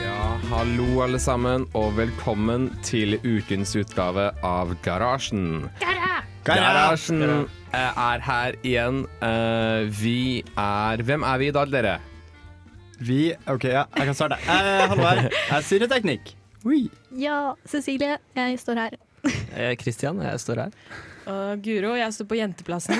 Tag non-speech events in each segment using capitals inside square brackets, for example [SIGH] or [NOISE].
Ja, hallo alle sammen, og velkommen til ukens utgave av Garasjen. Garasjen er her igjen. Eh, Vi er Hvem er vi i dag, dere? Vi OK, ja, jeg kan starte. Eh, hallo her. Jeg er Syreteknikk. Oi. Ja, Cecilie, jeg står her. Kristian, jeg står her. Og Guro, jeg står på jenteplassen.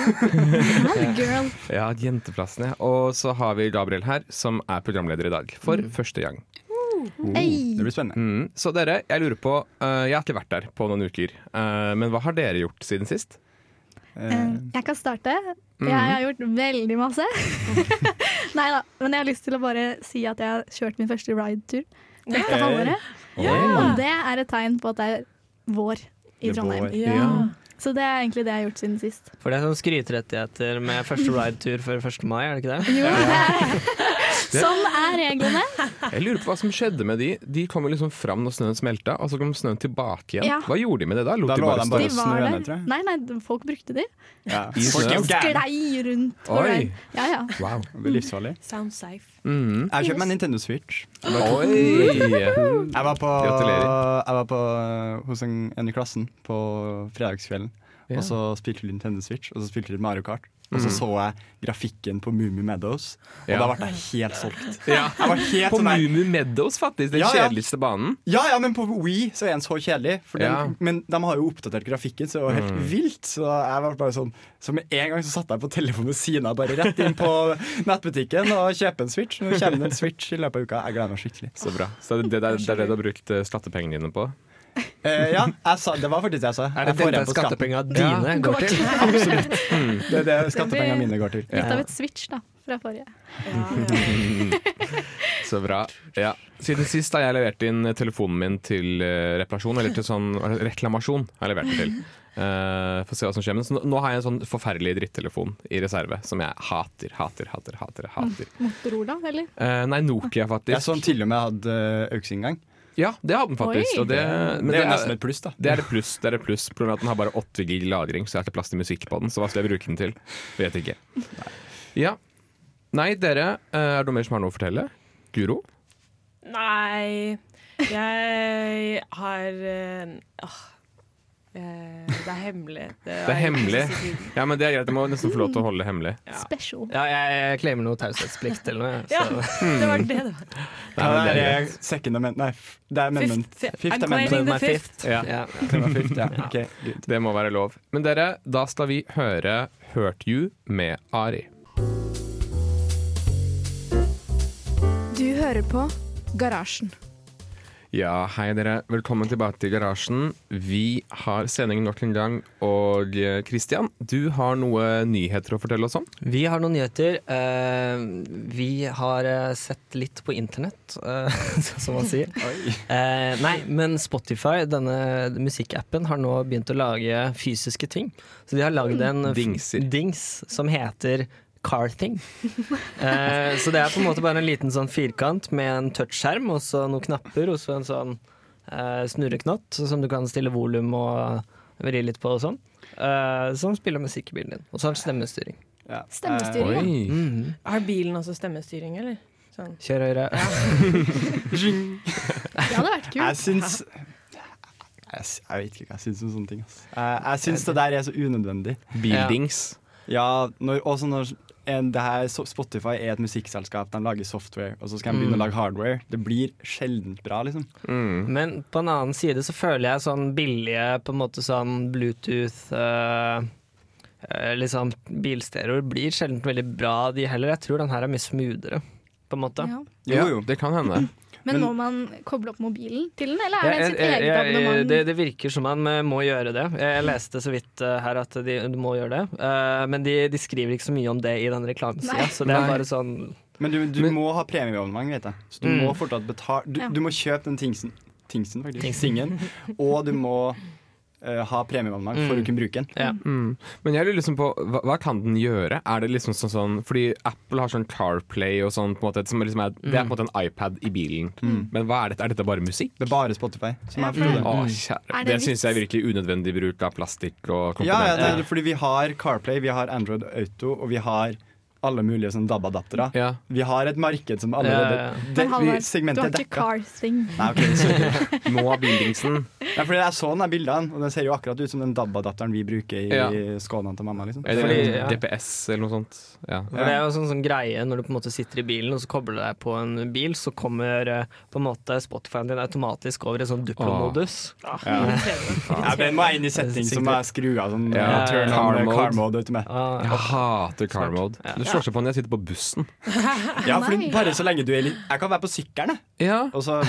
[LAUGHS] Girl. Ja, Jenteplassen, ja. Og så har vi Gabriel her, som er programleder i dag. For første gang. Uh, Hey. det blir spennende. Mm. Så dere, jeg lurer på uh, Jeg har ikke vært der på noen uker. uh, men hva har dere gjort siden sist? Eh, Eh, Jeg kan starte. Mhm. Jeg har gjort veldig masse. [LAUGHS] Nei da, men jeg har lyst til å bare si at jeg har kjørt min første ride-tur dette Hey. Halvåret. Og det er et tegn på at det er vår i Trondheim. Ja. Så det er egentlig det jeg har gjort siden sist. For det er sånn skryterettigheter med første ride-tur før 1. mai, er det ikke det? Jo, det er [LAUGHS] Sånn er reglene. [LAUGHS] Jeg lurer på hva som skjedde med de. De kom jo liksom fram når snøen smelta, og så kom snøen tilbake igjen. Ja. Hva gjorde de med det da? Lot Da de bare de bare- De var tror jeg. Nei, nei, folk brukte de. ja. [LAUGHS] Sklei rundt Oi. Ja, ja. Wow. Det blir livsfarlig. Sound safe. Mm. Jeg kjøpte meg Nintendo Switch. Oi! Jeg var på, jeg var på hos en, en i klassen på fredagskvelden. Ja. Og så spilte vi Nintendo Switch, og så spilte vi Mario Kart. Og så så jeg grafikken på Moomy Meadows, og Ja. da ble jeg helt solgt. Ja. Jeg var helt På sånn der, Meadows, faktisk. Den kjedeligste banen. Ja, ja, men på Wii så er den så kjedelig. For den, Men de har jo oppdatert grafikken, så det var helt Mm. vilt. Så jeg var bare sånn Så med en gang så satte jeg på telefonen ved siden av, bare rett inn på nettbutikken og kjøpe en Switch. Nå kommer det en Switch i løpet av uka. Jeg gleder meg skikkelig. Så bra. Så det, det, er- det er det du har brukt slattepengene skattepengene dine på? [LAUGHS] Eh, ja, jeg sa, det var faktisk det jeg sa. Er det får dette skattepengene dine ja. går dine går til? [LAUGHS] Det er det skattepengene mine går til. Litt av et switch da, fra forrige. [LAUGHS] Så bra. Ja. Siden sist har jeg levert inn telefonen min til eh, reparasjon, eller til sånn reklamasjon. har jeg levert den til. Uh, å se hva som skjer. Men så nå, nå har jeg en sånn forferdelig drittelefon i reserve som jeg hater, hater, hater. hater, hater. Motorola, eller? Uh, nei, Nokia, faktisk. Jeg så den til og med hadde uh, auksinngang. Ja, det hadde den faktisk. Oi. Og det, men det er jo nesten et pluss, da. Det er et pluss. det er et pluss Problemet er at Den har bare 8 gig lagring, så jeg har ikke plass til musikk på den. Så hva skal jeg bruke den til? Vet ikke. Ja. Nei, dere, eh, er det noe mer som har noe å fortelle? Guro? Nei, jeg har øh, Det er hemmelig. Det er hemmelig. Ja, men det er greit. Jeg må nesten få lov til å holde det hemmelig. Ja. Special. Ja, jeg claimer noe taushetsplikt eller noe. Ja, [LAUGHS] det var det det var. Nei, det er er second amendment Nei, det er amendment. Fifth- Fifth amendment. fifth. Ja, Ja. Det ja. [LAUGHS] Det må være lov. Men dere, da skal vi høre Hurt You med Ari. Du hører på Garasjen. Ja, hei dere. Velkommen tilbake til Garasjen. Vi har sendingen nok en gang. Og eh, Christian, du har noe nyheter å fortelle oss om? Vi har noen nyheter. Eh, vi har eh, sett litt på internett, [LAUGHS] som man sier. Nei, men Spotify, denne musikkappen, har nå begynt å lage fysiske ting. Så de har lagd en dings som heter Carthing. [LAUGHS] Eh, så det er på en måte bare en liten sånn firkant med en touchskjerm og så noen knapper og så en sånn eh, snurreknott som du kan stille volum og vri litt på og sånn. Eh, som spiller musikk i bilen din. Og så har den stemmestyring. Ja. Stemmestyring. ja. Mm -hmm. Har bilen også stemmestyring, eller? Sånn. Kjør høyre. [LAUGHS] Det hadde vært Jeg kult. syns jeg, jeg vet ikke hva jeg syns om sånne ting. Altså. Jeg, jeg syns det der er så unødvendig. Buildings. Ja, når, også når en, det her, Spotify er et musikkselskap, de lager software, og så skal de begynne å lage hardware. Det blir sjeldent bra, liksom. Mm. Men på en annen side så føler jeg sånn billige på en måte sånn Bluetooth eh, eh, liksom bilstereoer blir sjelden veldig bra de heller. Jeg tror den her er mye smoothere, på en måte. Ja. Ja, Jo, jo. det kan hende. Men, Men- må man koble opp mobilen til den, eller er det sitt eget abonnement? det, det virker som man må gjøre det. Jeg leste så vidt eh, her at de, du må gjøre det. Uh, men de, de skriver ikke så mye om det i den reklamesida, så det er Nei. bare sånn Men du, du Men- må ha premieabonnement, vet jeg. Så du Mm. må fortsatt betale du, Ja. du må kjøpe den tingsen, tingsen faktisk. Tingen. Og du må eh, ha premieabonnement for Mm. å kunne bruke den. Ja. Mm. Men jeg lurer liksom på, hva, hva kan den gjøre? Er det liksom sånn, sånn Fordi Apple har sånn CarPlay og sånn, på en måte, som liksom er, det er på en måte en iPad i bilen. Men hva er dette? Er dette bare musikk? Det er bare Spotify. Som Ja, jeg for- det. Å, Er kjære. det Det syns jeg er virkelig unødvendig bruk av plastikk og Ja, ja, det er fordi vi har CarPlay, vi har Android Auto, og vi har alle mulige sånn DAB-adaptere. Ja. Vi har et marked som alle allerede ja, ja. det, vi, Segmentet har er dekka. Nei, ok, sorry. [LAUGHS] Noah Bildingsen. Ja, fordi jeg så de bildene, og den ser jo akkurat ut som den DAB-adapteren vi bruker i Ja. skånene til mamma. Liksom. Eller Fordi, ja. DPS eller noe sånt. Det er jo sånn, sånn greie når du på en måte sitter i bilen og så kobler du deg på en bil, så kommer eh, på en måte Spotify-en din automatisk over i sånn Duplo-modus. Ja. Ja, men må jeg inn i setting som er skru av sånn Ja, turn on car mode. Ah, Jeg hater car mode. Ja. Slår seg på når jeg sitter på bussen. [LAUGHS] Ja, for bare så lenge du er litt Jeg kan være på sykkelen, jeg. Ja. Og så,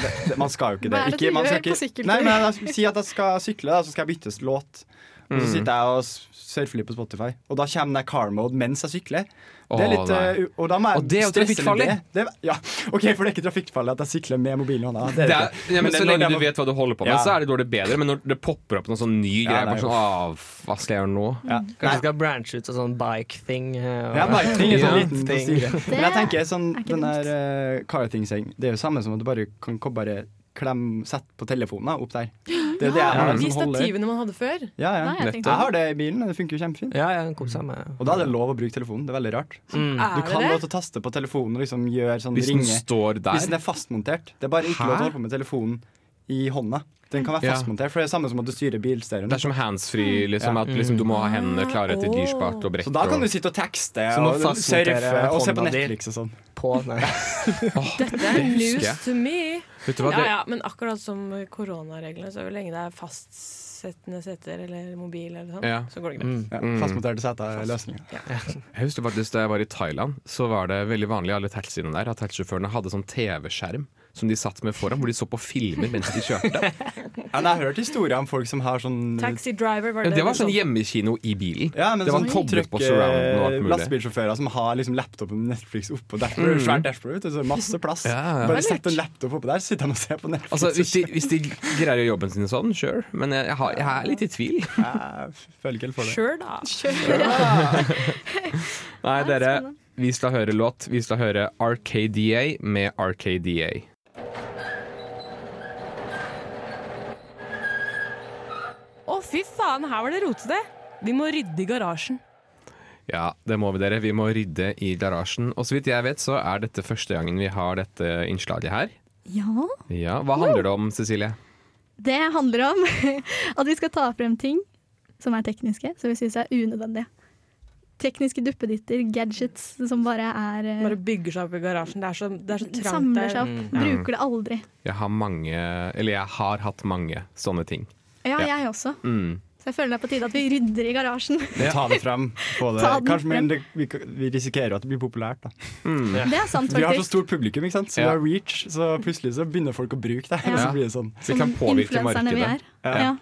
man skal jo ikke det. Hva er det du ikke, gjør ikke, på sykkeltur? Nei, men Si at jeg skal sykle, da, så skal jeg bytte låt. Og så Mm. sitter jeg og surfer litt på Spotify, og da kommer det car mode mens jeg sykler. Det er litt, nei. eh, og da må jeg Og det er jo trafikkfarlig. Det. Det, ja, OK, for det er ikke trafikkfarlig at jeg sykler med mobilen i hånda. Det er ja, men Men så lenge du vet hva du holder på med, Ja. så er det dårlig bedre. Men når det popper opp noen sånn ny Ja, greie, sånn Åh, hva skal jeg gjøre nå? Ja. Kanskje Nei, du skal branche ut til sånn bike-thing. Ja, og- Ja, biking er sånn liten ting. Men jeg tenker sånn, den der uh, car thing-seng Det er jo samme som at du bare kan bare klemme Sette på telefonen da, opp der. Det er det jeg har De stativene man hadde før. Ja, ja. Nei, jeg Jeg har det i bilen, det funker jo kjempefint. Ja, ja, kosa meg. Og da er det lov å bruke telefonen. Det er veldig rart. Mm. Du Er kan det lov til å taste på telefonen og liksom gjøre sånn Hvis den ringe. står Hvis den er fastmontert. Det er bare ikke Hæ? lov til å holde på med telefonen i hånda. Den kan være Ja. fastmontert, for det er det samme som at du styrer bilstereoen. Det er som handsfree, liksom. Ja. At liksom, du må ha hendene klare til dyrspart og brekk. Så da kan du sitte og tekste og surfe og se på. Netflix og sånn. På. [LAUGHS] Dette er news to me. Ja, ja, men akkurat som koronareglene, så lenge det er fastsettende seter eller mobil eller sånn, Ja. så går det greit. Mm. Ja, Mm. Fastmonterte seter er løsninga. Jeg husker faktisk Da jeg var i Thailand, så var det veldig vanlig i alle taxiene der at taxisjåførene hadde sånn TV-skjerm som de satt med foran, hvor de så på filmer mens de kjørte. [LAUGHS] Ja, jeg har hørt historier om folk som har sånn Taxi driver, var Ja, det det var sånn sånn? hjemmekino i bilen. ja, men Det var sånn koblet på surround og alt eh, mulig. Lastebilsjåfører som har liksom laptopen med Netflix oppå dashbordet. Mm. Svært dashboard, så masse plass. Ja. Bare sett en laptop oppå der, så sitter de og ser på Netflix. Altså, hvis de, hvis de greier å gjøre jobben sin sånn, sure. Men jeg, jeg, har, jeg er litt i tvil. Jeg føler for det. Sure, da. [LAUGHS] Nei, Ja, dere, vi skal høre låt. Vi skal høre RKDA med RKDA. Fy faen, her var det rotete! Vi må rydde i garasjen. Ja, det må vi dere. Vi må rydde i garasjen. Og så vidt jeg vet, så er dette første gangen vi har dette innslaget her. Ja, Ja, Hva handler det om, Cecilie? det handler om [LAUGHS] at vi skal ta frem ting som er tekniske, som vi syns er unødvendige. Tekniske duppeditter, gadgets som bare er eh, Bare bygger seg opp i garasjen. Det er så, det er så trangt Samler seg opp. Mm. Bruker det aldri. Jeg har mange Eller jeg har hatt mange sånne ting. Ja, Ja. jeg også. Mm. Så jeg føler det er på tide at vi rydder i garasjen. Ta det frem. Få det. [LAUGHS] Ta Kanskje, men frem. det, vi, vi risikerer at det blir populært. da Mm. Det er sant, faktisk. Vi har så stort publikum, ikke sant? så Ja. vi har reach, så plutselig så begynner folk å bruke det. [LAUGHS] Ja. så blir det sånn Så vi kan påvirke vi markedet. er. Ja. Ja.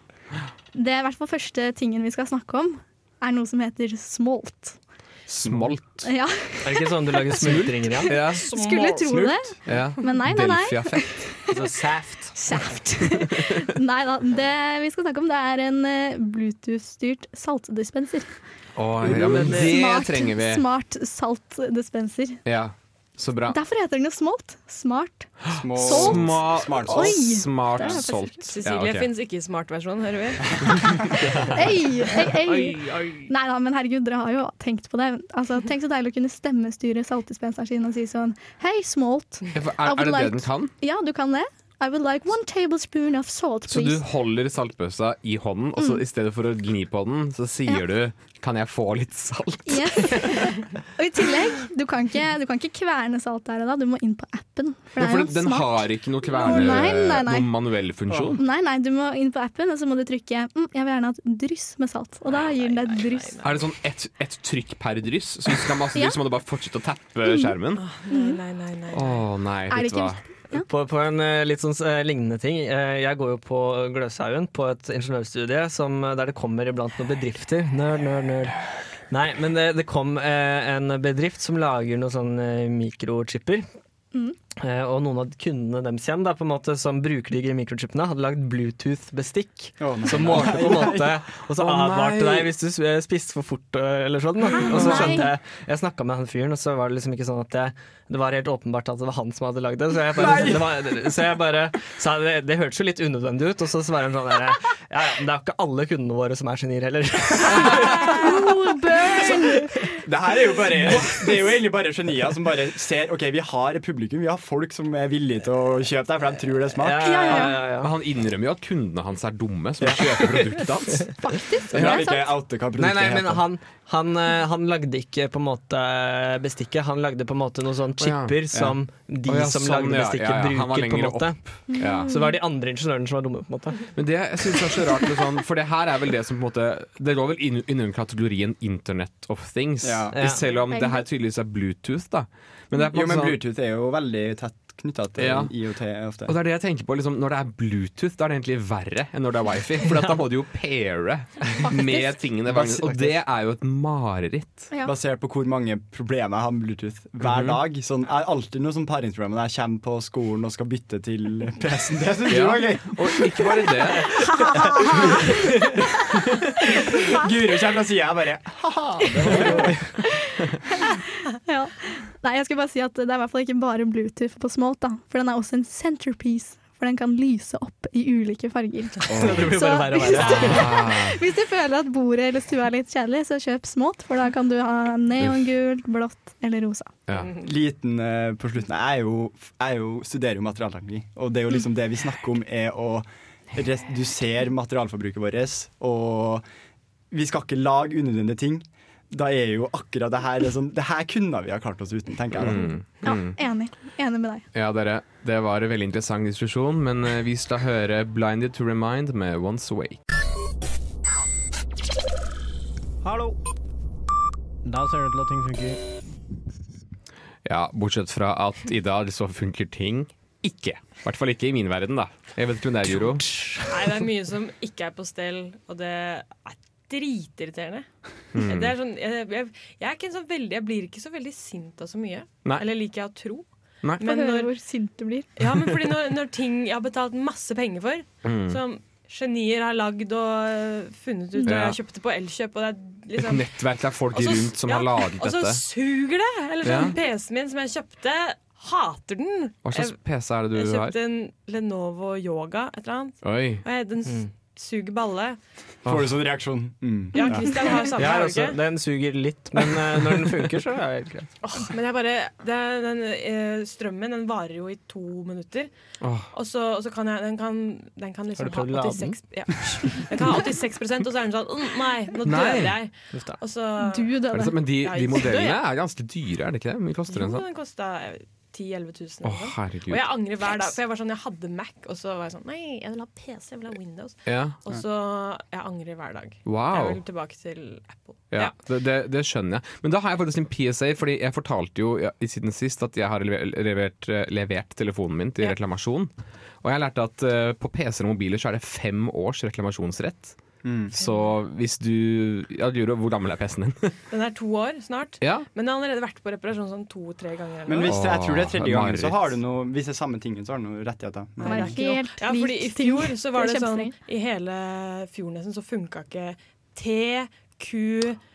Det er i hvert fall første tingen vi skal snakke om, er noe som heter smolt. Smolt. Ja, Er det ikke sånn du lager smultringer igjen? Ja. skulle tro det, ja. men nei, nei, nei. Delfia-fett. Altså saft. Saft. [LAUGHS] nei da, det vi skal snakke om, det er en eh, Bluetooth-styrt saltdispenser. Å, ja, men det Smart, trenger vi. smart saltdispenser. Ja, så bra. Derfor heter den jo Smolt. Smart. små Salt. Sma Smart Oi. Smart salt. Cecilie Ja, okay. finnes ikke i smartversjon, hører vi. Ei, ei, ei. Nei da, men herregud, dere har jo tenkt på det. Altså, tenk så deilig å kunne stemmestyre saltdispenseren sin og si sånn Hei, Smolt. Ja, Er, er det det den kan? Ja, du kan det. I would like one tablespoon of salt, please. Så du holder saltbøssa i hånden, og så i stedet for å gni på den, så sier du 'kan jeg få litt salt'? Yes. [LAUGHS] Og i tillegg, du kan, ikke, du kan ikke kverne salt der og da, du må inn på appen. For Ja, det for er jo den smart. har ikke noe kverne, Nei, nei, nei. noen manuell funksjon. Nei, nei, du må inn på appen, og så må du trykke mm, 'jeg vil gjerne ha et dryss med salt'. Og da gir den deg et dryss. Er det sånn ett et trykk per dryss? Så hvis du skal ha masse Ja. dryss, så må du bare fortsette å tappe skjermen? Nei, nei, nei. nei, nei. oh, nei, Er vet du hva. ikke På, på en eh, litt sånn uh, lignende ting. Uh, jeg går jo på Gløshaugen, på et ingeniørstudie som, uh, der det kommer iblant noen bedrifter. Nerd, nerd, nerd. Nei, men det, det kom eh, en bedrift som lager noen sånne mikrochipper. Mm. Eh, og noen av kundene deres igjen da, måte, som bruker de mikrochipene, hadde lagd Bluetooth-bestikk. oh. Som målte på en måte Og så oh, advarte deg hvis du spiste for fort øh, eller sånn. Og så skjønte jeg Jeg snakka med han fyren, og så var det liksom ikke sånn at jeg, det var helt åpenbart at det var han som hadde lagd det. Så jeg bare, det var, så jeg bare sa det, det hørtes jo litt unødvendig ut, og så svarer han sånn der, Ja ja, men det er jo ikke alle kundene våre som er genier heller. [LAUGHS] Det her er jo bare Det er jo egentlig bare genier som bare ser OK, vi har et publikum, vi har folk som er villige til å kjøpe det, for de tror det er smart. Ja, ja, ja, ja. Men han innrømmer jo at kundene hans er dumme som kjøper produktet hans. [LAUGHS] Faktisk. Det er ikke sant. hva Nei, produktet nei, men heter. han, han, øh, han lagde ikke på en måte bestikket. Han lagde på en måte noen sånne chipper som de ja, som sånn, lagde bestikket, Ja, ja, han bruker. på en måte Ja. Så det var de andre ingeniørene som var dumme. på en måte Men det jeg synes er så rart sånn, For det her er vel det som på en måte Det går vel inn inn kategorien Internet of Things. Ja. Ja. Selv om det her tydeligvis er Bluetooth, da. Men det er Jo, men sånn, Bluetooth er jo veldig tett knytta til Ja. IOT ofte. og det er det jeg tenker på liksom, Når det er Bluetooth, da er det egentlig verre enn når det er wifi. For at da må du jo paire med tingene. Faktisk. Og det er jo et mareritt. Ja. Basert på hvor mange problemer jeg har med Bluetooth hver Mhm. dag. Sånn, jeg har alltid noe sånn paringsproblem når jeg kommer på skolen og skal bytte til PC-en. Det syns jeg Ja. var gøy. Og ikke bare det. Guro kommer fra sida, jeg bare [LAUGHS] Ja. Nei, jeg skal bare si at det er i hvert fall ikke bare Bluetooth på Smolt, da. For den er også en centerpiece. For den kan lyse opp i ulike farger. [LAUGHS] Oh. Så hvis. Ah. [LAUGHS] Hvis du føler at bordet eller stua er litt kjedelig, så kjøp smått, for da kan du ha neongult, blått eller rosa. Ja. liten uh, på slutten. Jeg, er jo, jeg er jo, studerer jo materialteknologi, og det er jo liksom det vi snakker om, er å redusere materialforbruket vårt. Og vi skal ikke lage unødvendige ting. Da er jo akkurat det her det er sånn, Det her kunne vi ha klart oss uten, tenker jeg. da. Mm. Ja, Mm. enig. Enig med deg. Ja, dere, det var en veldig interessant diskusjon, men eh, vi skal høre 'Blinded to Remind' med Once Awake. Hallo. Da ser det ut til at ting funker. Ja, bortsett fra at i dag så funker ting ikke. I hvert fall ikke i min verden, da. Jeg vet ikke om det er Juro. Nei, det er mye som ikke er på stell, og det er dritirriterende. Mm. Det er sånn, jeg, jeg, jeg, er ikke en sånn veldig, jeg blir ikke så veldig sint av så mye. Nei. Eller liker jeg å tro. Nei. Få Men høre når, hvor sint du blir. ja, men fordi når, når ting jeg har betalt masse penger for, Mm. som genier har lagd og øh, funnet ut, og Ja. jeg kjøpte på Elkjøp, og det er Et liksom [LAUGHS] nettverk av folk Også, rundt som ja, har laget dette. Og så suger det! Eller sånn, Ja. PC-en min som jeg kjøpte, hater den. Hva slags PC er det du har? Jeg kjøpte en Lenovo Yoga, et eller annet. Oi. Og jeg, den s- suger balle. Får du sånn reaksjon? Mm. Ja, Christian har samme, ja, også, ikke? den suger litt, men uh, når den funker, så er det helt greit. Oh, men jeg bare det, er- den, eh, Strømmen den varer jo i to minutter. Oh. Og så, og så kan jeg Den kan, den kan liksom Har du prøvd å ha lade den? 86 ja. Den kan ha 86 og så er den sånn oh, Nei, nå Nei. dør jeg. Uff. Og så Du døde. Men de, de modellene er ganske dyre, er det ikke det? Hvor mye koster en Jo, sånn? den kosta 10 000-11 000. Å, herregud. Og jeg angrer hver dag. For jeg var sånn, jeg hadde Mac, og så var jeg sånn Nei, jeg vil ha PC, jeg vil ha Windows. Ja. Og så Jeg angrer hver dag. Jeg Wow. vil tilbake til Apple. Ja, det, det, det skjønner jeg. Men da har jeg faktisk en PSA, fordi jeg fortalte jo i siden sist at jeg har levert, eh, levert telefonen min til Ja. reklamasjon. Og jeg har lært at uh, på PC-er og mobiler så er det fem års reklamasjonsrett. Mm. Så hvis du Ja, Guro, hvor gammel er PC-en din? [LAUGHS] Den er to år snart. ja. Men den har allerede vært på reparasjon sånn to-tre ganger. eller Men hvis det, jeg tror det er tredje gangen, så har du noe Hvis det er samme tingen, så har du noe rettigheter. Er det er helt Ja, fordi i fjor så var Det det sånn. I hele Fjordnesen så funka ikke T, Q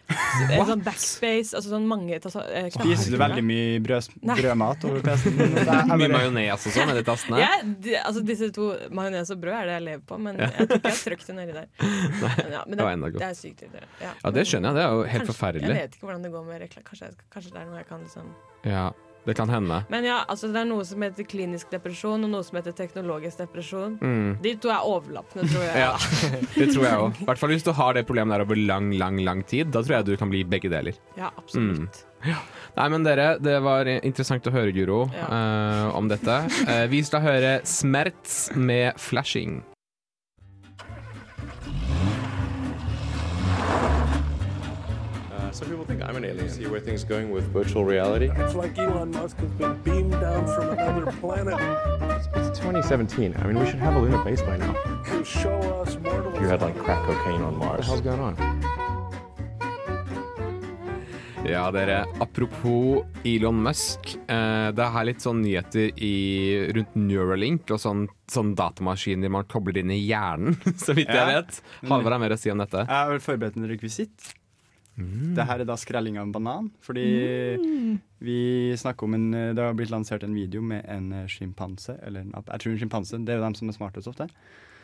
eh, Sånn backspace, altså sånn mange eh. Spiser du veldig mye brød, brødmat over PC-en? [LAUGHS] Mye majones og sånn i de tastene? Ja, de, altså disse to, majones og brød, er det jeg lever på, men jeg tror ikke jeg har trykt det nedi der. [LAUGHS] Men, ja, men det det, er sykt irriterende. Ja, Ja, det skjønner jeg. Det er jo helt Kanskje- forferdelig. Jeg vet ikke hvordan det går med reklam. Kanskje, kanskje det er noe jeg kan liksom Ja, det kan hende. Men ja, altså det er noe som heter klinisk depresjon, og noe som heter teknologisk depresjon. Mm. De to er overlappende, tror jeg. [LAUGHS] Ja, det tror jeg òg. I hvert fall hvis du har det problemet der over lang, lang, lang tid. Da tror jeg du kan bli begge deler. Ja, absolutt. Nei, men dere, det var interessant å høre, Guro, Ja. uh, om dette. Uh, vi skal høre 'Smerts' med 'Flashing'. Some people think I'm an alien. See where things going with virtual reality? It's like Elon Musk has been beamed down from another planet It's 2017. I mean, we should have a lunar base by now. You show us mortals. You had like crack cocaine on Mars. What the hell's going on? Ja, dere. Apropos Elon Musk. Eh, det er her litt sånn nyheter i, rundt Neuralink og sånn, sånn datamaskiner man kobler inn i hjernen, [LAUGHS] så vidt jeg vet. Halvard har mer å si om dette. Jeg har vel forberedt en rekvisitt. Mm. Det her er da skrelling av en banan. Fordi vi snakker om en Det har blitt lansert en video med en eh, sjimpanse. Eller en ape. Jeg tror en sjimpanse. Det er jo dem som er smartest ofte.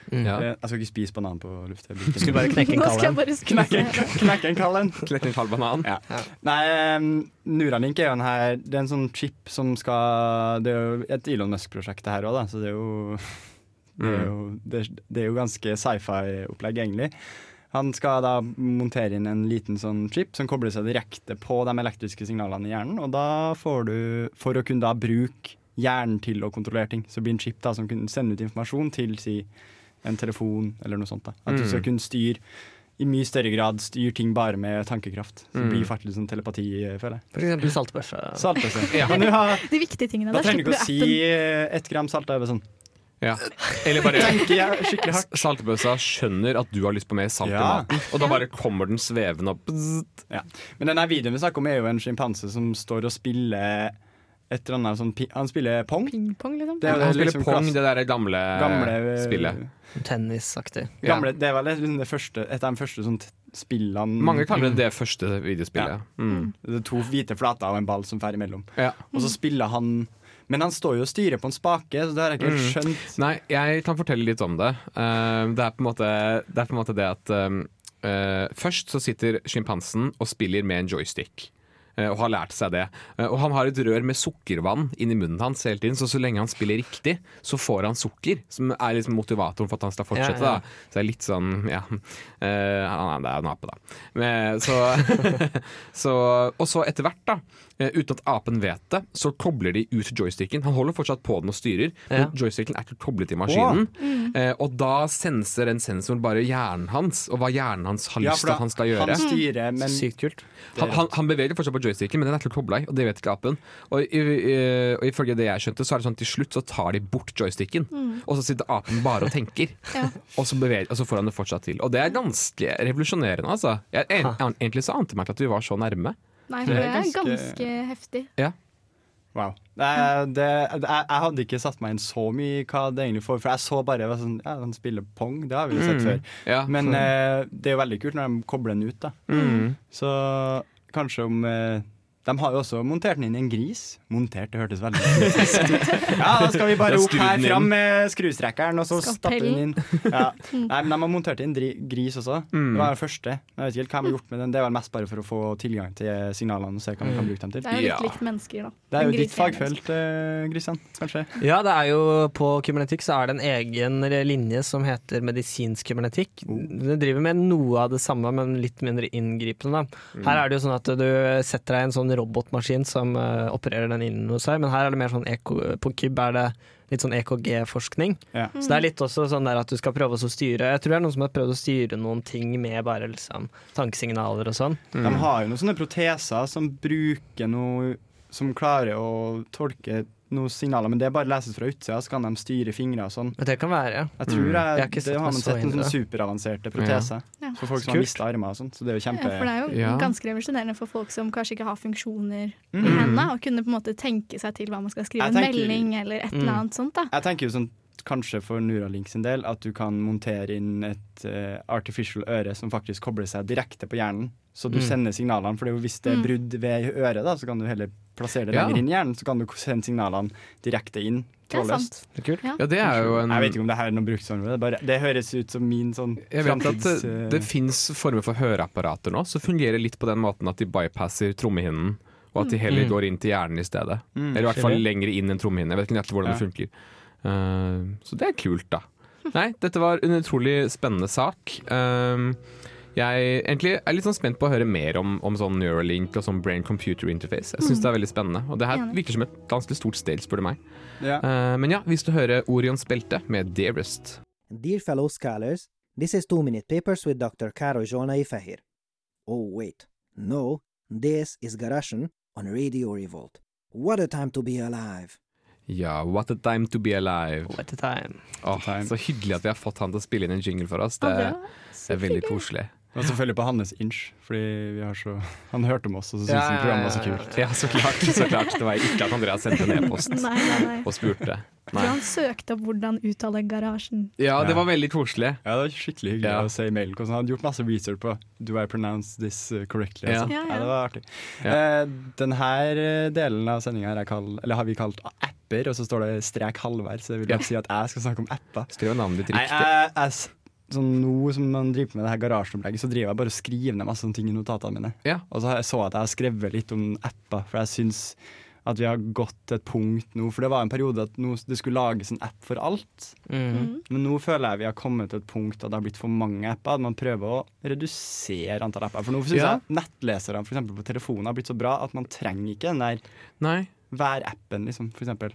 Ja. Eh, Jeg skal ikke spise banan på lufta. [LAUGHS] Skulle bare knekke en kallen Knekke, knekke en kallen en. Klett [LAUGHS] en kald banan. Ja. Nei, um, Neuralink er jo en her Det er en sånn chip som skal Det er jo et Elon Musk-prosjekt det her òg, da, så det er jo [LAUGHS] det er jo, det, det er jo ganske sci-fi-opplegg, egentlig. Han skal da montere inn en liten sånn chip som kobler seg direkte på de elektriske signalene i hjernen. Og da får du, for å kunne da bruke hjernen til å kontrollere ting, så blir en chip da som kunne sende ut informasjon til si en telefon eller noe sånt. da At du Mm. skal kunne styre i mye større grad styre ting bare med tankekraft. Så det Mm. blir faktisk sånn telepati, eh, føler jeg. For eksempel saltbørse. Saltbørse. Ja. Ha, De viktige tingene. da Da trenger du ikke å appen. si eh, ett gram salt. Da er det sånn. Ja. Eller bare Tenker jeg skikkelig hardt. Saltbøssa skjønner at du har lyst på mer salt Ja. i maten, og da bare kommer den svevende opp. Bzzzt. Ja. Men denne videoen vi snakker om, er jo en sjimpanse som står og spiller et eller annet sånn pi- Han spiller pong. Ping-pong, liksom. Det er jo Han spiller liksom pong, klass- det der gamle, gamle eh, spillet. Tennisaktig. Ja. Gamle, det er vel liksom det første, et av de første sånn t- spillene Mange kaller det det første videospillet. Mm. Det er to hvite flater og en ball som fer imellom. Ja. Og så spiller han Men han står jo og styrer på en spake, så det har jeg ikke helt Mm. skjønt. Nei, jeg kan fortelle litt om det. Uh, det, er måte, det er på en måte det at um, uh, Først så sitter sjimpansen og spiller med en joystick. Eh, Og har lært seg det. Eh, Og han har et rør med sukkervann inni munnen hans hele tiden, så så lenge han spiller riktig, så får han sukker. Som er liksom motivatoren for at han skal fortsette. Ja, ja. Da. Så det er litt sånn Ja. uh, han er- det er en ape, da. Men, så, [LAUGHS] så, og så etter hvert, da, uten at apen vet det, så kobler de ut joysticken. Han holder fortsatt på den og styrer, Ja. men joysticken er ikke koblet til maskinen. Eh, og da senser den sensoren bare hjernen hans, og hva hjernen hans har lyst til at han skal gjøre. Han styrer, men Sykt kult. Han, han, han beveger fortsatt på joysticken, men den er ikke kobla i, og det vet ikke apen. Og, i, i, og ifølge det jeg skjønte, så er det sånn at til slutt så tar de bort joysticken, og så sitter apen bare og tenker. [LAUGHS] Ja. og, så beveger, og så får han det fortsatt til. Og det er ganske revolusjonerende, altså. Jeg, en, an- egentlig så ante meg ikke at vi var så nærme. Nei, Det for er det er ganske- ganske heftig. Wow. Det, det, jeg, jeg hadde ikke satt meg inn så mye i hva det egentlig får, for jeg så bare jeg sånn, ja, han spiller pong, det har vi jo sett Mm. før. Ja, Men så- eh, det er jo veldig kult når de kobler den ut, da. mm. Så kanskje om eh, De har jo også montert den inn i en gris. Montert, det hørtes veldig [LAUGHS] ut. Ja, da skal vi bare opp her fram med skrustrekkeren, og så stappe den inn. Ja. Mm. Nei, men de har montert inn gris også. Mm. Det var den første. Jeg vet ikke helt hva de har gjort med den. Det var mest bare for å få tilgang til signalene og se hva man kan bruke dem til. Det er jo litt likt mennesker, da. Det er jo ditt fagfelt, eh, Christian. Kanskje? Ja, det er jo på kybernetikk så er det en egen linje som heter medisinsk kybernetikk. Den driver med noe av det samme, men litt mindre inngripende. Da. Her er det jo sånn at du setter deg i en sånn robotmaskin som eh, opererer den innen hos seg, men her er det mer sånn eko, på KYB er det litt sånn EKG-forskning. Ja. Så det er litt også sånn der at du skal prøve å styre Jeg tror det er noen som har prøvd å styre noen ting med bare liksom tankesignaler og sånn. Mm. De har jo noen sånne proteser som bruker noe Som klarer å tolke noen signaler, men det er bare leses fra utsida, så kan de styre fingre og sånn. Men Det kan være, ja. Jeg tror Mm. jeg, Jeg har det har man sett noen sånne superavanserte proteser Ja. For folk som har mista armer og sånt. Så det er jo Ja, kjempe for det er jo Ja. ganske revolusjonerende for folk som kanskje ikke har funksjoner i Mm. hendene, og kunne på en måte tenke seg til hva man skal skrive tenker, en melding eller et eller Mm. annet sånt. da. Jeg tenker jo sånn kanskje for Neuralink sin del at du kan montere inn et uh, artificial øre som faktisk kobler seg direkte på hjernen. Så du Mm. sender signalene, for hvis det er Mm. brudd ved øret, da, så kan du heller plassere det Ja. lenger inn i hjernen. Så kan du sende signalene direkte inn. Det er sant. Det er kult. Ja, det er jo en Jeg vet ikke om det her er noe bruksområde. Det, bare- det høres ut som min sånn Jeg vet at det, framtids... det fins former for høreapparater nå som fungerer litt på den måten at de bypasser trommehinnen, og at de heller Mm. går inn til hjernen i stedet. Mm. Eller i hvert fall lenger inn enn trommehinnen. Jeg vet ikke hvordan det funker. Eh, så det er kult, da. Nei, dette var en utrolig spennende sak. Um, jeg egentlig er litt sånn spent på å høre mer om, om sånn Neuralink og sånn brain computer interface. Jeg syns det er veldig spennende. Og det her virker som et ganske stort sted, spør du meg. Ja. Eh, men ja, hvis du hører Orions belte med Dearest. Dear fellow scholars, this is two Minute Papers with Dr. Karo Jona Ifahir. Oh, wait, No, this is Garasjen on Radio Revolt. What a time to be alive. Ja, what a time to be alive. What a time. Åh, så hyggelig at vi har fått han til å spille inn en jingle for oss. Det, det er veldig koselig. Og selvfølgelig på hans inch, fordi vi har så, han hørte om oss og så syntes han programmet var så kult. Ja, så klart. Så klart. Det var ikke at Andreas sendte en e-post og spurte. Nei. han søkte opp hvordan uttale garasjen. Ja, det var veldig koselig. Ja, det var skikkelig hyggelig å se i mailen. Han hadde gjort masse research på Do I pronounce this uh, correctly? Ja. sånn. Ja, ja. Ja, det var artig. Ja. Eh, denne delen av sendinga har vi kalt apper, og så står det strek halvveis. Så det vil Ja. nok si at jeg skal snakke om apper. Skriv navnet ditt Nei, jeg, jeg, sånn Nå som man driver med det her garasjeopplegget, så driver jeg bare og skriver ned masse sånne ting i notatene mine. Og så jeg så at jeg har skrevet litt om apper, for jeg syns at vi har gått til et punkt nå For det var en periode at nå, det skulle lages en app for alt. Mm. Men nå føler jeg vi har kommet til et punkt at det har blitt for mange apper. At man prøver å redusere antall apper. For nå syns Ja. jeg nettleserne for eksempel, på telefonen har blitt så bra at man trenger ikke den der Nei. hver appen, liksom, for eksempel.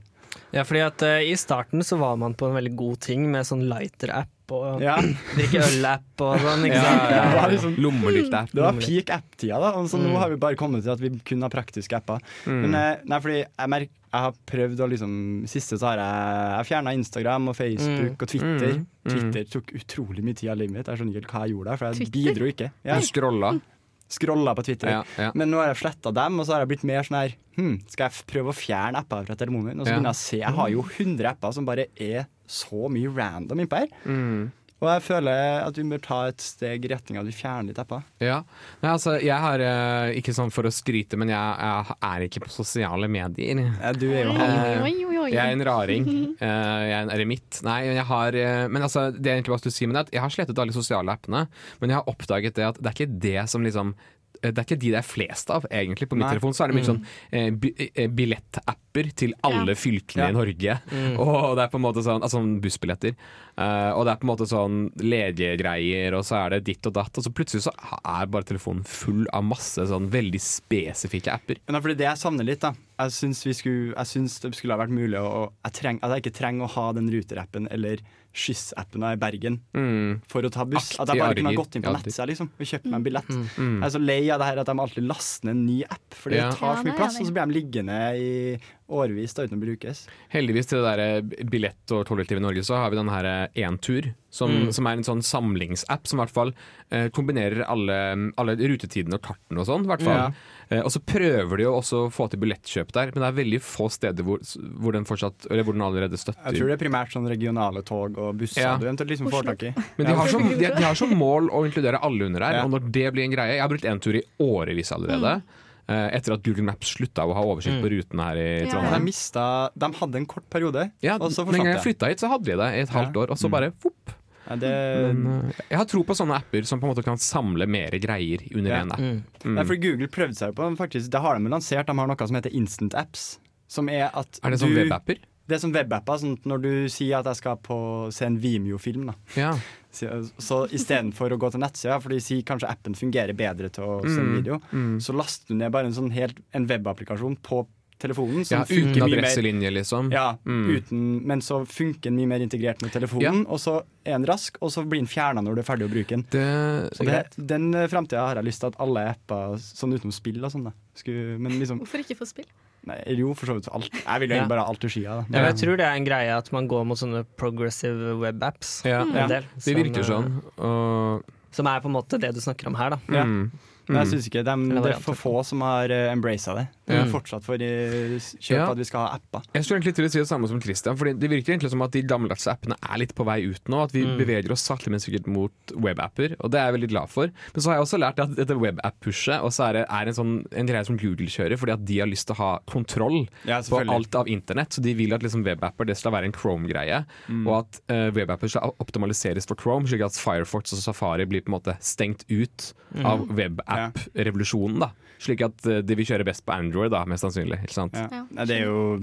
Ja, fordi at uh, I starten så var man på en veldig god ting med sånn lighter-app og Ja. drikke øl-app og sånn. ikke Ja, sant? ja, det var liksom- Lommelykt-app. Det var peak app-tida, da. Og mm. nå har vi bare kommet til at vi kun har praktiske apper. Mm. Men eh, nei, fordi jeg, merker, jeg har prøvd å liksom Siste så har jeg, jeg fjerna Instagram og Facebook Mm. og Twitter. Mm. Mm. Twitter tok utrolig mye tid av livet mitt. Jeg skjønner ikke hva jeg gjorde der, for jeg Twitter? bidro ikke. Du scrolla. Scrolla på Twitter. Ja, ja. Men nå har jeg sletta dem, og så har jeg blitt mer sånn her hm, Skal jeg prøve å fjerne apper fra telefonen min? Og så Ja. begynner jeg å se Jeg har jo 100 apper som bare er så mye random innpå her. Mm. Og jeg føler at vi bør ta et steg i retning av at vi fjerner litt apper. Ja. Nei, altså, jeg har eh, Ikke sånn for å skryte, men jeg, jeg er ikke på sosiale medier. du er jo Eh, han. Oi, oi, oi. Jeg er en raring. [LAUGHS] Eh, jeg er en eremitt. Nei, jeg har eh, Men altså, det er egentlig bare du si med det, at jeg har slettet alle sosiale appene, men jeg har oppdaget det at det er ikke det som liksom eh, det er ikke de det er flest av, egentlig. På min Nei. telefon så er det mye Mm. sånn eh, eh, billettapper til alle Ja. fylkene Ja. i Norge. Mm. [LAUGHS] Og det er på en måte sånn Altså bussbilletter. Uh, og det er på en måte sånn legegreier, og så er det ditt og datt. Og så plutselig så er bare telefonen full av masse sånn veldig spesifikke apper. Men det er fordi det jeg savner litt, da. Jeg syns, vi skulle, jeg syns det skulle ha vært mulig å jeg treng, At jeg ikke trenger å ha den Ruter-appen eller Skyss-appen i Bergen Mm. for å ta buss. At Aktig jeg bare kunne ha gått inn på Ja, nettsida liksom, og kjøpt meg en billett. Mm. Jeg er så lei av det her at de alltid laster ned en ny app, Ja. det tar Ja, så mye plass, og så blir de liggende i årevis da, uten å brukes. Heldigvis til det der eh, billett- og kollektiv i Norge så har vi den her eh, Entur, som, Mm. som er en sånn samlingsapp som i hvert fall eh, kombinerer alle, alle rutetidene og kartene og sånn. i hvert fall. Ja. Eh, og så prøver de jo også å få til billettkjøp der, men det er veldig få steder hvor, hvor, den, fortsatt, eller hvor den allerede støtter. Jeg tror det er primært sånn regionale tog og busser Ja. du eventuelt liksom får tak i. Men de har, som, de, de har som [LAUGHS] mål å inkludere alle under her, Ja. og når det blir en greie Jeg har brukt Entur i årevis allerede. eh, Etter at Google Maps slutta å ha oversikt Mm. på rutene her i Ja. Trondheim. De, mista, de hadde en kort periode, Ja, og så Den gangen jeg det. flytta hit, så hadde de det i et halvt år, og så Mm. bare vopp. Ja, det, Men, eh, jeg har tro på sånne apper som på en måte kan samle mer greier under Ja. én app. Mm. Mm. Nei, for Google prøvde seg på faktisk. Det har de lansert. De har noe som heter Instant Apps. Som er at Er det sånn webapper? Det er sånn webapper. Sånn når du sier at jeg skal på, se en Vimeo-film. Ja. Så, istedenfor å gå til nettsida, for de sier kanskje appen fungerer bedre til å se Mm, video, mm. så laster du ned bare en sånn helt En webapplikasjon på telefonen. Som Ja, uten adresselinje, liksom. Ja, Mm. uten, men så funker den mye mer integrert med telefonen, og så er den rask, og så blir den fjerna når du er ferdig å bruke den. Det, Så det, den framtida har jeg lyst til at alle apper, sånn utenom spill og sånn, da. Skulle, men liksom Hvorfor ikke få spill? Nei, jo, for så vidt alt. Jeg vil jo egentlig bare ha alt til skia. Ja, jeg tror det er en greie at man går mot sånne progressive webapps. Ja, ja. det virker eh, sånn. Og Som er på en måte det du snakker om her, da. Ja. Mm. Men jeg synes ikke de, Eller Det er for få som har uh, det. De Ja. er fortsatt for uh, kjøp Ja. at vi skal ha apper. Jeg skulle egentlig til å si det samme som Christian, Fordi det virker egentlig som at de gammeldagse appene er litt på vei ut nå. At vi Mm. beveger oss sakte, men sikkert mot webapper, og det er jeg veldig glad for. Men så har jeg også lært at dette webapp-pushet også er, er en, sånn, en greie som Google kjører, fordi at de har lyst til å ha kontroll Ja, på alt av internett. Så de vil at liksom webapper det skal være en Chrome-greie, Mm. og at uh, webapper skal optimaliseres for Chrome, slik at Firefox og Safari blir på en måte stengt ut Mm. av webapp-revolusjonen. da Slik at uh, de vil kjøre best på Android, da, mest sannsynlig. Ikke sant? Ja. Det er jo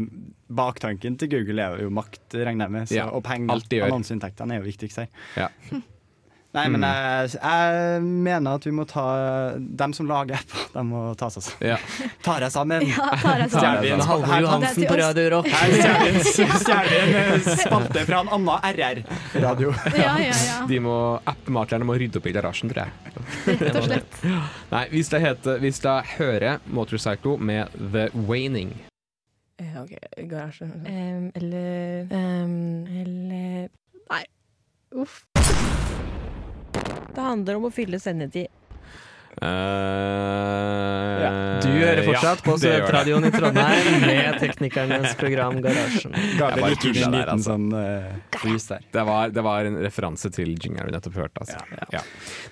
Baktanken til Google er jo makt, regner jeg med. Så, Ja, og penger. Annonseinntektene er jo viktigst her. Ja. [LAUGHS] Nei, men Mm. jeg, jeg mener at vi må ta Dem som lager [LAUGHS] apper, de må ta seg sammen. Ja. Tar jeg sammen. Ja, tar jeg sammen. Halvor Johansen på Radio Rock. Stjeler en- eh, spalte fra en annen RR-radio. Ja, ja, ja. De må, Appmaklerne må rydde opp i garasjen, tror jeg. Rett og slett. Nei, vi skal, hete, vi skal høre Motorcycle med The Waning. Eh, OK, garasje. um, eller um, Eller Nei. Uff. Det handler om å fylle sendetid. Eh, Du hører fortsatt ja, på. [LAUGHS] Studentradioen i Trondheim [LAUGHS] med teknikernes program Garasjen. Gikk inn tulla der, altså. sånn uh, der. Det var, det var en referanse til jingeren vi nettopp hørte. Altså. Ja.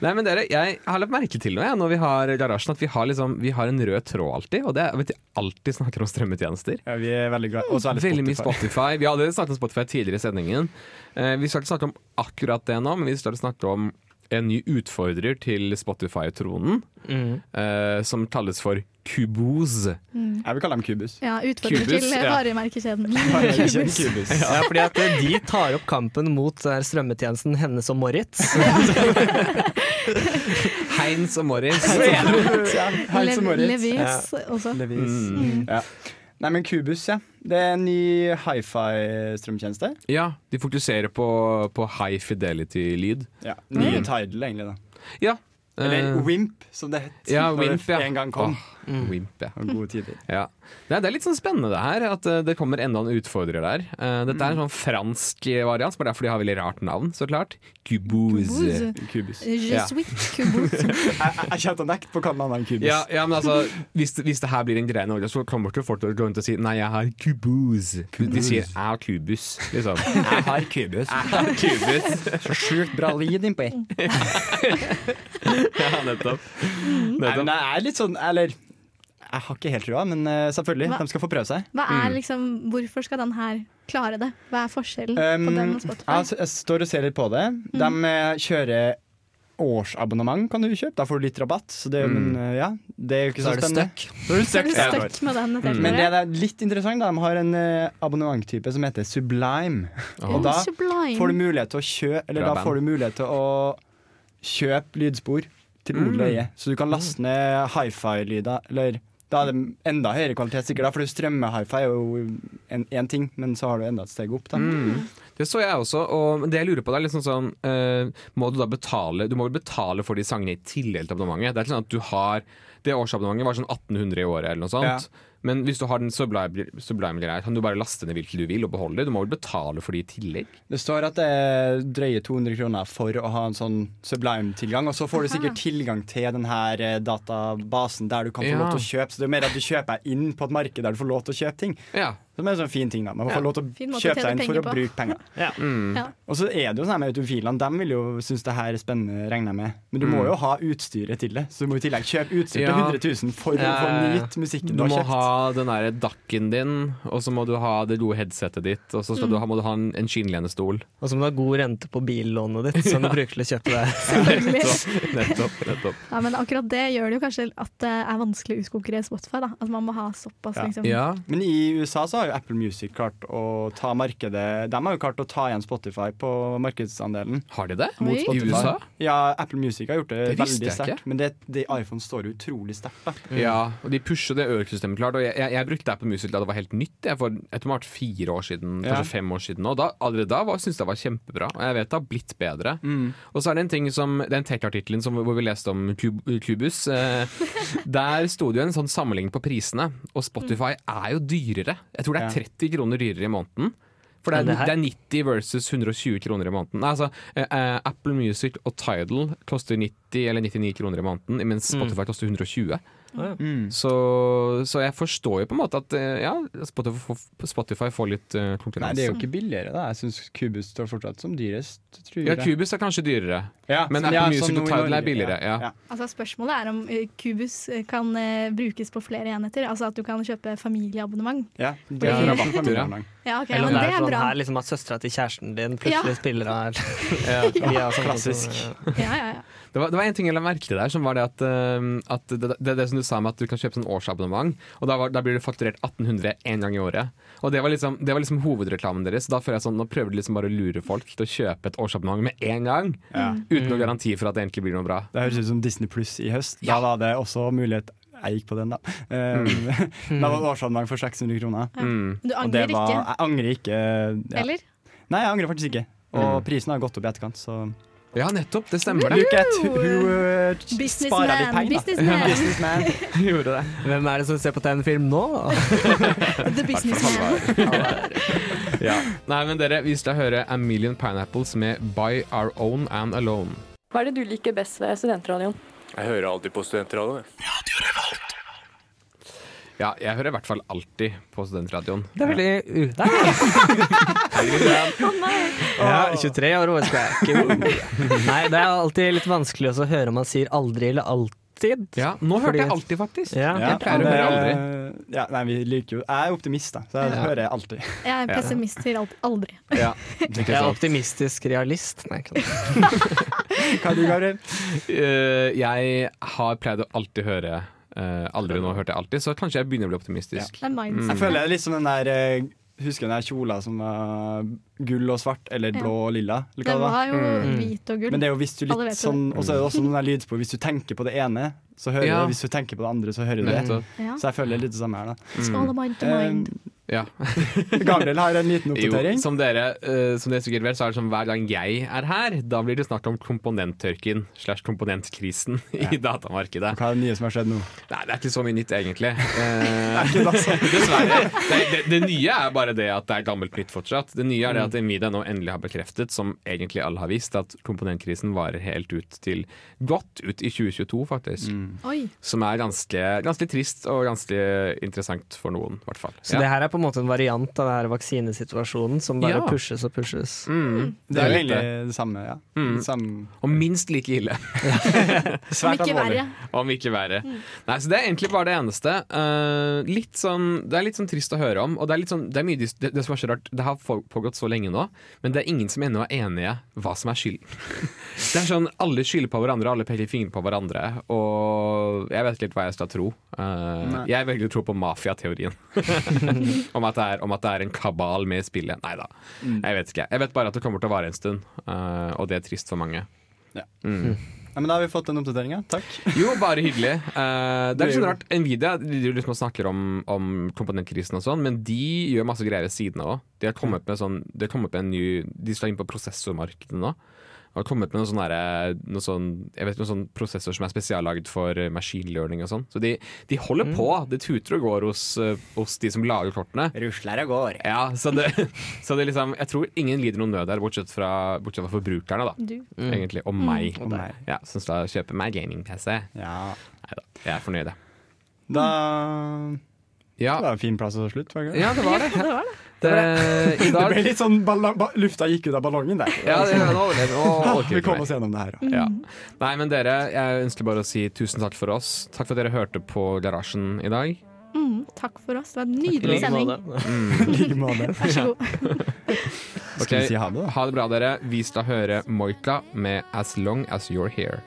Nei, men dere, Jeg har lagt merke til noe jeg, når vi har garasjen, at vi har, liksom, vi har en rød tråd alltid. Og det er at vi alltid snakker om strømmetjenester. Ja, vi er veldig glad. Og så er det Veldig mye Spotify. Spotify. Vi hadde snakket om Spotify tidligere i sendingen. Uh, vi skal ikke snakke om akkurat det nå, men vi skal snakke om en ny utfordrer til Spotify-tronen, Mm. eh, som kalles for Kubose. Jeg vil kalle dem Kubus. Ja, Utfordrer Kubus, til varemerkekjeden. [LAUGHS] ja. Kubus. Ja, fordi at de tar opp kampen mot eh, strømmetjenesten Hennes og Moritz. [LAUGHS] Heinz og Morris. Heins og Moritz. Levis også. Levis. Mm. Ja. Nei, men Kubus, ja. Det er en ny hifi-strømtjeneste. Ja, de fokuserer på, på high fidelity-lyd. Ja. Nye Tidal, egentlig. da Ja. Eller uh, Wimp, som det het ja, Wimp, det en gang kom. Åh, Wimp, ja. Gode tider. Ja. Det, er, det er litt sånn spennende det her, at eh, det kommer enda en utfordrer der. Uh, dette er en sånn fransk variant, som er derfor de har veldig rart navn, så klart. Kubose. Kubus. Kubus. Je Ja. suis kubus. [LAUGHS] Jeg, jeg jeg å nekte på å kalle han Kubus. Ja, ja, men altså, hvis, hvis det her blir en greie i Norge, så kommer ikke folk til å gå rundt og si 'nei, jeg har kubus'. De sier 'jeg har kubus', liksom. [LAUGHS] Jeg har Kubus. Jeg har kubus. Så sjukt bra lyd innpå. [LAUGHS] ja, nettopp. Nei, men nettopp. det er litt sånn Eller jeg har ikke helt trua, men eh, selvfølgelig. Hva? De skal få prøve seg. Hva Mm. er liksom, hvorfor skal den her klare det? Hva er forskjellen på Um, den og Spotify? jeg står og ser litt på det. De eh, kjører årsabonnement, kan du kjøpe. Da får du litt rabatt. Så det, Mm. men, eh, ja, det er jo ikke Så så, er spennende. er er den et Men det er litt interessant, da. De har en abonnementtype som heter Sublime. Og da Sublime. får du mulighet til å kjøpe Eller Bra da får du mulighet til å kjøpe lydspor til Mm. Så du kan laste ned hifi-lyder. Eller da er det enda høyere kvalitet, sikkert. For strømme-hifi er jo én ting, men så har du enda et steg opp. Mm. Det så jeg også, og det jeg lurer på det er litt sånn eh, Må du da betale Du må vel betale for de sangene i tillegg til abonnementet? Det er ikke sånn at du har Det årsabonnementet var sånn 1800 i året eller noe sånt. Ja. Men hvis du har den Sublime Sublime greia, kan du bare laste ned hvilken du vil og beholde det? Du må vel betale for det i tillegg? Det står at det er drøye 200 kroner for å ha en sånn Sublime-tilgang. Og så får du sikkert tilgang til denne eh, databasen der du kan få Ja. lov til å kjøpe. Så det er mer at du kjøper deg inn på et marked der du får lov til å kjøpe ting. Ja. Som er en sånn fin ting da Man får Ja. lov til å kjøpe seg inn for å på. bruke penger. Mm. Ja. Og så er det jo sånn her med autofilene. De vil jo synes det her er spennende, regner jeg med. Men du Mm. må jo ha utstyret til det. Så du må i tillegg kjøpe utstyr Ja. til 100 000 for å få nytt musikken Du du, må ha den derre dakken din, og så må du ha det gode headsetet ditt, og så skal du ha, må du ha en, en skinnlenestol. Og så må du ha god rente på billånet ditt, som [LAUGHS] du bruker til å kjøpe deg. [LAUGHS] nettopp, Nettopp. nettopp. Ja, men akkurat det gjør det jo kanskje at det er vanskelig å utkonkurrere Spotify. da At man må ha såpass Ja. liksom Ja. Men i USA så har jo Apple Music klart å ta markedet De har jo klart å ta igjen Spotify på markedsandelen. Har de det? Mot I USA? Ja, Apple Music har gjort det, Det veldig sterkt. Men det, det iPhone står utrolig sterkt. Mm. Ja, og de pusher det økosystemet klart. Og jeg, jeg, jeg brukte Apple Music da det var helt nytt, jeg, for jeg tror det var fire år siden, Ja. kanskje fem år siden. Og da, allerede da var- syntes jeg det var kjempebra, og jeg vet det har blitt bedre. Og så er det en ting som Den tech-artikkelen hvor vi leste om Cub- Cubus, eh, [LAUGHS] der sto det jo en sånn sammenligning på prisene, og Spotify er jo dyrere. Jeg tror det er 30 kroner dyrere i måneden. For det Er det det er 90 versus 120 kroner i måneden. Nei, altså, eh, eh, Apple Music og Tidal koster 90 eller 99 kroner i måneden, mens Spotify koster 120. Mm. Så, så jeg forstår jo på en måte at eh, ja, Spotify, får- litt uh, eh, Nei, det er jo ikke billigere, da. Jeg syns Cubus står fortsatt som dyrest. Tror ja, jeg. Cubus er kanskje dyrere, Ja, men Apple ja, Music og Tidal er billigere. Ja. ja. Altså Spørsmålet er om eh, Cubus kan uh, brukes på flere enheter. Altså at du kan kjøpe familieabonnement. Ja, det er rabatter, ja. familieabonnement. Ja, okay, Eller om det det er sånn bra. her liksom at søstera til kjæresten din plutselig Ja. spiller her. [LAUGHS] Ja. [LAUGHS] via sånn Klassisk. Ja, ja, ja. Det var, én en ting jeg la merke til der, som var det at, eh, at det, det, det som du sa med at du kan kjøpe sånn årsabonnement, og da, var, da blir det fakturert 1800 én gang i året. Og det var, liksom, det var liksom hovedreklamen deres. Da føler jeg sånn, Nå prøver de liksom bare å lure folk til å kjøpe et årsabonnement med en gang. Ja. Uten Mm. noen garanti for at det egentlig blir noe bra. Det høres ut som Disney Pluss i høst. Da var det også mulighet Jeg gikk på den, da. Mm. da var det årsabonnement for 600 kroner. Ja. Mm. Du angrer var, ikke? Jeg angrer ikke. Ja. Eller? Nei, jeg angrer faktisk ikke. Og Mm. prisen har gått opp i etterkant, så Ja, nettopp. Det stemmer det. Look at who uh, Businessman, sparer litt penger, businessman. Businessman. [LAUGHS] Gjorde det. Hvem er det som ser på tegnefilm nå? [LAUGHS] The Businessman. Ja. Nei, men dere, vi skal høre A Million Pineapples med By Our Own and Alone. Hva er det du liker best ved studentradioen? Jeg hører alltid på studentradioen. jeg. Ja, jeg hører i hvert fall alltid på studentradioen. Det er veldig uh, der. Ja, 23 [LAUGHS] år og skal jeg ikke Nei, det er alltid litt vanskelig å høre om man sier aldri eller alltid. Ja, nå hørte Fordi- jeg alltid, faktisk. Ja. Jeg pleier å høre aldri. aldri. Ja, nei, vi liker jo Jeg er optimist, da, så jeg Ja. hører alltid. Jeg er pessimist, sier aldri. Ja. [LAUGHS] Jeg er optimistisk realist. Nei, ikke sant. Hva er du, Gabriel? [LAUGHS] Uh, jeg har pleid å alltid høre eh, Aldri nå hørte jeg alltid, så kanskje jeg begynner å bli optimistisk. Ja. Mm. Jeg føler det er litt som den der eh, Husker du den der kjola som var gull og svart, eller blå og lilla? Eller hva Det var jo Mm. hvit og gull. Men det er jo hvis du litt sånn. Og så er det også noen der lydspor. Hvis du tenker på det ene, så hører Ja. du det. Hvis du tenker på det andre, så hører du det. Ja. Så jeg føler det litt det samme her, da. Mind to mind. Eh, Ja. [LAUGHS] Gabriel har en liten Jo, oppdatering. som dere, uh, som dere sikkert vet, så er det sånn hver gang jeg er her, da blir det snart om komponenttørken slash komponentkrisen i datamarkedet. Hva er det nye som har skjedd nå? Nei, det er ikke så mye nytt, egentlig. [LAUGHS] Eh, ikke det, altså. [LAUGHS] Dessverre. Det, det, det nye er bare det at det er gammelt nytt fortsatt. Det nye er det at Nvidia nå endelig har bekreftet, som egentlig alle har visst, at komponentkrisen varer helt ut til godt ut i 2022, faktisk. Oi. Som er ganske, ganske trist og ganske interessant for noen, i hvert fall. Så det her er på en måte en variant av denne vaksinesituasjonen som bare Ja. pushes og pushes. Mm, Det er jo egentlig det samme, ja. Mm. Det samme. Og minst like ille. [LAUGHS] Svært alvorlig. Om ikke verre. Nei, så Det er egentlig bare det eneste. Uh, litt sånn, det er litt sånn trist å høre om. Og det er litt sånn, det, er mye, det, det som er så rart, det har pågått så lenge nå, men det er ingen som ennå er enige hva som er skylden. [LAUGHS] Det er sånn, Alle skylder på hverandre, alle peker fingre på hverandre. Og jeg vet ikke helt hva jeg skal tro. Uh, jeg velger å tro på mafiateorien. [LAUGHS] om, at det er, om at det er en kabal med i spillet. Nei da, jeg vet ikke. Jeg vet bare at det kommer til å vare en stund, uh, og det er trist for mange. Ja. Mm. Ja, men da har vi fått den oppdateringa. Takk. Jo, bare hyggelig. Uh, det er sånn rart. Nvidia de jo liksom snakker om, om komponentkrisen og sånn, men de gjør masse greier ved siden av òg. De har kommet med sånn De har kommet med en ny De skal inn på prosessormarkedet nå. Har kommet med noen sånne, noen noe sånn, jeg vet, noen sånne prosessor som er spesiallagd for eh, machine learning og sånn. Så de, de holder Mm. på. Det tuter og går hos, eh, hos de som lager kortene. Rusler og går. Ja, så det, [LAUGHS] så det liksom Jeg tror ingen lider noen nød der, bortsett fra, bortsett fra forbrukerne, da. Du. Egentlig. Og Mm. meg. Og meg. Ja, Som skal kjøpe meg gaming-PC. Ja. Nei da, jeg er fornøyd, jeg. Da Ja. Det var en fin plass å slutte. var det ikke? Ja, det var det. [LAUGHS] Det var det. Det, I [LAUGHS] Det ble litt sånn Lufta gikk ut av ballongen der. Ja, det, er det, nå vi kommer kom oss gjennom det her. Ja. Nei, men dere, jeg ønsker bare å si tusen takk for oss. Takk for at dere hørte på Garasjen i dag. Mm, takk for oss. Det var en nydelig like sending. måte. [LAUGHS] I like måte. Vær så god. Skal vi si ha det, da? Ha det bra, dere. Vi skal høre Moika med 'As Long As You're Here'.